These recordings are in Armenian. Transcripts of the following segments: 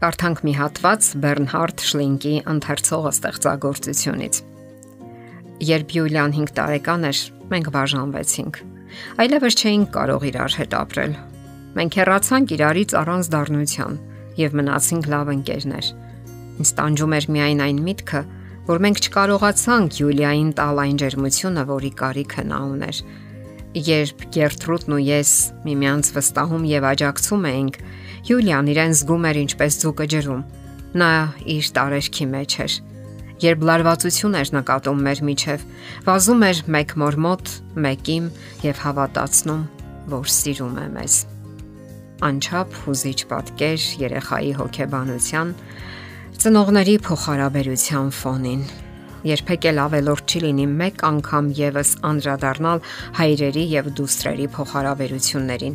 Կարդանք մի հատված Բեռնհարդ Շլինկի ընթերցողը ստեղծագործությունից։ Երբ Յուլիան 5 տարեկան էր, մենք բաժանվեցինք։ Այլևս չէինք կարող իրար հետ ապրել։ Մենք հեռացանք իրարից առանց դառնության եւ մնացինք լավ ընկերներ։ Ինձ տանջում էր միայն այն միտքը, որ մենք չկարողացանք Յուլիային տալ այն ջերմությունը, որի կարիքը նա ուներ։ Երբ Գերտրուդն ու ես միմյանց վստահում եւ աջակցում էինք, Յուլիան իրեն զգում էր ինչպես ձուկը ջրում։ Նա իր տարեշքի մեջ էր։ Երբ լարվածություն էր նկատում մեր միջև, վազում էր մեկ մոր մոտ, մեկին եւ հավատացնում, որ սիրում է մեզ։ Անչափ հուզիչ պատկեր երեխայի հոգեբանության ծնողների փոխհարաբերության ֆոնին երբեք էլ ավելորդ չի լինի մեկ անգամ եւս անդրադառնալ հայրերի եւ դուստրերի փոխհարաբերություններին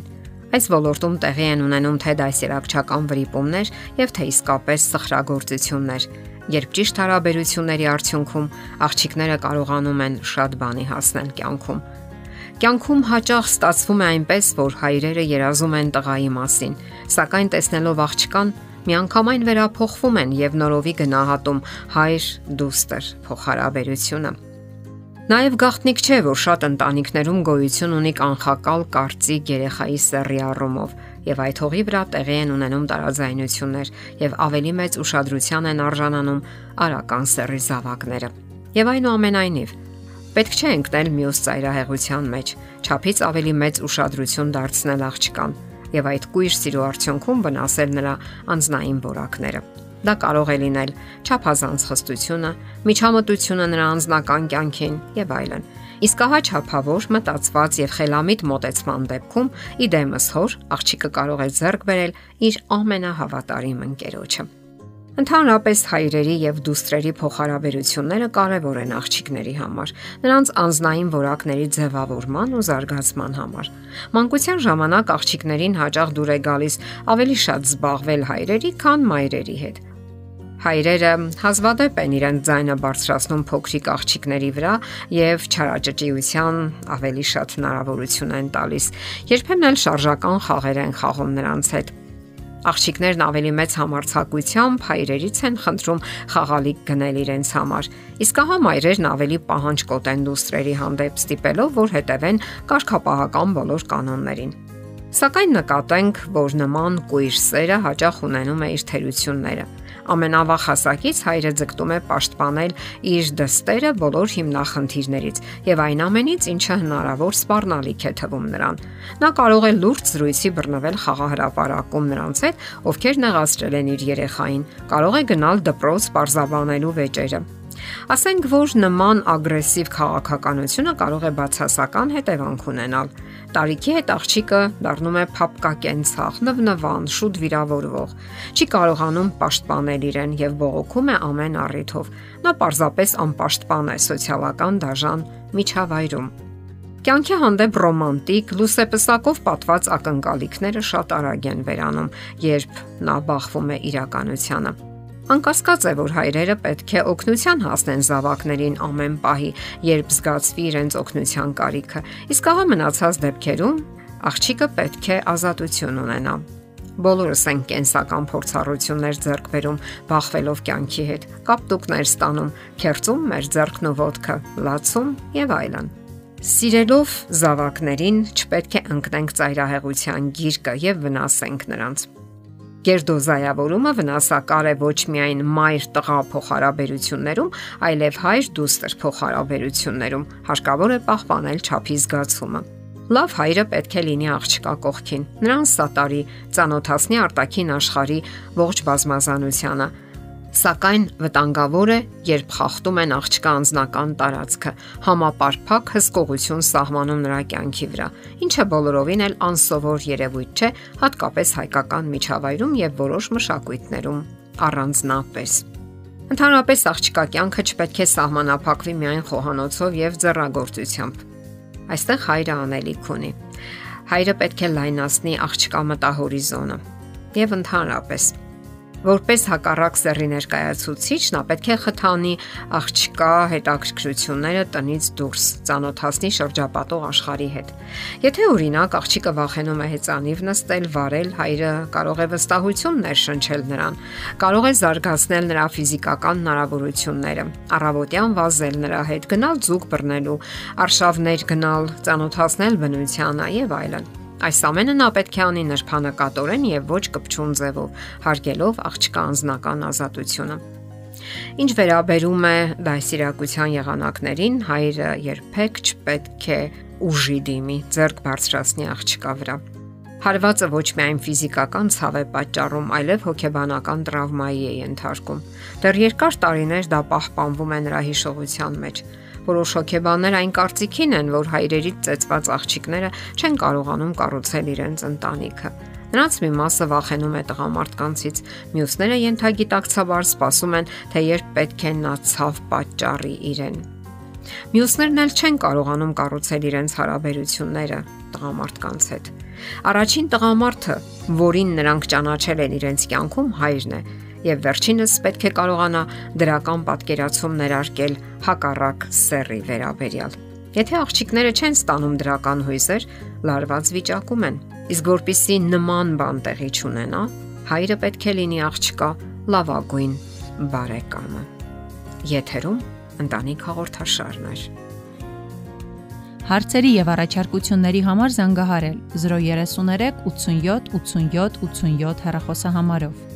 Այս ոլորտում տեղի են ունենում թե դասերակցական վրիպումներ եւ թե իսկապես սխրագործություններ, երբ ճիշտ հարաբերությունների արդյունքում աղջիկները կարողանում են շատ բանի հասնել կյանքում։ Կյանքում հաճախ ստացվում է այնպես, որ հայրերը երազում են տղայի մասին, սակայն տեսնելով աղջկան, միանգամայն վերափոխվում են եւ նորովի գնահատում հայր-դուստր փոխհարաբերությունը։ Նաև գաղտնիք չէ, որ շատ ընտանիքներում գոյություն ունի կանխակալ կարծիք երեխայի սեռի առումով, եւ այդ հողի վրա տեղի են ունենում տարաձայնություններ եւ ավելի մեծ ուշադրության են արժանանում արական սեռի զավակները։ Եվ այնուամենայնիվ, պետք չէ ընկնել մյուս ծայրահեղության մեջ, ճափից ավելի մեծ ուշադրություն դարձնել աղջկան եւ այդ կույր սիրո արդյունքում վնասել նրա անznային որակները։ Դա կարող է լինել ճափազանց խստությունը, միջամտությունը նրա անձնական կյանքին եւ այլն։ Իսկ ահա ճափավոր, մտածված եւ խելամիտ մտածման դեպքում իդեմս հոր աղջիկը կարող է ձեռք բերել իր ամենահավատարիմ ընկերոջը։ Ընդհանրապես հայրերի եւ դուստրերի փոխհարաբերությունները կարեւոր են աղջիկների համար, նրանց անznային որակների ձևավորման ու զարգացման համար։ Մանկության ժամանակ աղջիկներին հաճախ դուր է գալիս ավելի շատ զբաղվել հայրերի, քան մայրերի հետ։ Հայրերը հազվադեպ են իրենց ձայնը բարձրացնում փոքրիկ աղջիկների վրա եւ չարաճճիության ավելի շատ հնարավորություն են տալիս։ Երբեմն էլ շարժական խաղեր են խաղում նրանց հետ։ Աղջիկներն ավելի մեծ համարցակությամբ հայրերից են խնդրում խաղալիք գնել իրենց համար։ Իսկ ահա մայրերն ավելի պահանջկոտ են դուստրերի հանդեպ ստիպելով, որ հետևեն կարգապահական բոլոր կանոններին։ Սակայն նկատենք, որ նման կույր սերը հաճախ ունենում է իր թերությունները ամենավաղ հասակից հայրը ձգտում է պաշտպանել իր դստերը բոլոր հիմնախնդիրներից եւ այն ամենից, ինչը հնարավոր սпарնալիք է թվում նրան։ Նա կարող է լուրջ զրույցի բռնվել խաղահարապարակում նրանց հետ, ովքեր նեղացրել են իր երեխային։ Կարող է գնալ դպրոց, պարզաբանելու վեճերը։ Ասենք որ նման ագրեսիվ քաղաքականությունը կարող է բացասական հետևանք ունենալ։ Տարիքի հետ աղջիկը դառնում է փապկակենցաղ, նվնվան, շուտ վիրավորվող։ Չի կարողանում պաշտպանել իրեն եւ բողոքում է ամեն առիթով։ Նա պարզապես անպաշտպան է սոցիալական դաժան միջավայրում։ Կյանքի հանդեպ ռոմանտիկ, լուսեպսակով պատված ակնկալիքները շատ արագ են վերանում, երբ նա բախվում է իրականությանը։ Անկասկած է, որ հայրերը պետք է օգնության հասնեն զավակներին ամեն պահի, երբ զգացվի իրենց օգնության կարիքը։ Իսկ ահա մնացած դեպքերում աղջիկը պետք է ազատություն ունենա։ Բոլորս են կենսական փորձառություններ ձեռք բերում, բախվելով կյանքի հետ, կապտուկներ ստանում, քերծում մեր ձեռքն ու ոտքը, լացում եւ այլն։ Սիրելով զավակներին չպետք է ընկնենք ծայրահեղության գիրկը եւ վնասենք նրանց։ Գերդոզայավորումը վնասակար է ոչ միայն մայր-տղա փոխհարաբերություններում, այլև հայր-դուստր փոխհարաբերություններում։ Հարկավոր է պահպանել ճափի զգացումը։ Լավ հայրը պետք է լինի աղջկա կողքին։ Նրան սատարի, ծանոթացնի արտաքին աշխարհի ողջ բազմազանությանը, Սակայն վտանգավոր է, երբ խախտում են աղջկա անձնական տարածքը, համապարփակ հսկողություն սահմանում նրա կյանքի վրա, ինչը բոլորովին էլ անսովոր երևույթ չէ, հատկապես հայկական միջավայրում եւ որոշ մշակույթներում առանձնապես։ Ընդհանրապես աղջկա կյանքը չպետք է սահմանափակվի միայն խոհանոցով եւ ձեռագործությամբ։ Այստեղ հայրը անելիք ունի։ Հայրը պետք է լայնացնի աղջկա մտահորիզոնը եւ ընդհանրապես Որպես հակառակ սեռի ներկայացուցիչ նա պետք է խթանի աղջկա հետաքրքրությունները տնից դուրս, ճանոթացնի շրջապատող աշխարհի հետ։ Եթե օրինակ աղջիկը վախենում է հեծանիվ նստել, վարել, հայրը կարող է վստահություն ներշնչել նրան, կարող է զարգացնել նրա ֆիզիկական հնարավորությունները, առավոտյան վազել նրա հետ, գնալ ձուկ բռնելու, արշավներ գնալ, ճանոթացնել բնությանը եւ այլն։ Այս ամենը նա պետք է անի նրբանակատորեն եւ ոչ կպչուն ձևով, հարգելով աղջկա անznական ազատությունը։ Ինչ վերաբերում է դասիրակության եղանակներին, հայրը երբեք չպետք է ուժի դիմի, ձեռք բարձրացնի աղջկա վրա։ Հարվածը ոչ միայն ֆիզիկական ցավ է պատճառում, այլև հոգեբանական տրավմայի է ենթարկում։ Դեռ երկար տարիներ դա պահպանվում է նրա հիշողության մեջ Որոշ հոգեբաններ այն կարծիքին են, որ հայրերից ծեծված աղջիկները չեն կարողանում կառուցել իրենց ընտանիքը։ Նրանց մի մասը վախենում է տղամարդկանցից, մյուսները յենթագիտակցաբար սպասում են, թե երբ պետք է նա ցավ պատճառի իրեն։ Մյուսներն էլ չեն կարողանում կառուցել իրենց հարաբերությունները տղամարդկանց հետ։ Առաջին տղամարդը, որին նրանք ճանաչել են իրենց կյանքում, հայրն է, եւ վերջինս պետք է կարողանա դրական պատկերացում ներարկել հակառակ սեռի վերաբերյալ։ Եթե աղջիկները չեն ստանում դրական հույզեր, լարված վիճակում են։ Իսկ որpիսի նման բան տեղի չունենա, հայրը պետք է լինի աղջկա լավագույն բարեկամը։ Եթերում ընտանիք հաղորդաշարն է։ Հարցերի եւ առաջարկությունների համար զանգահարել 033 87 87 87 հեռախոսահամարով։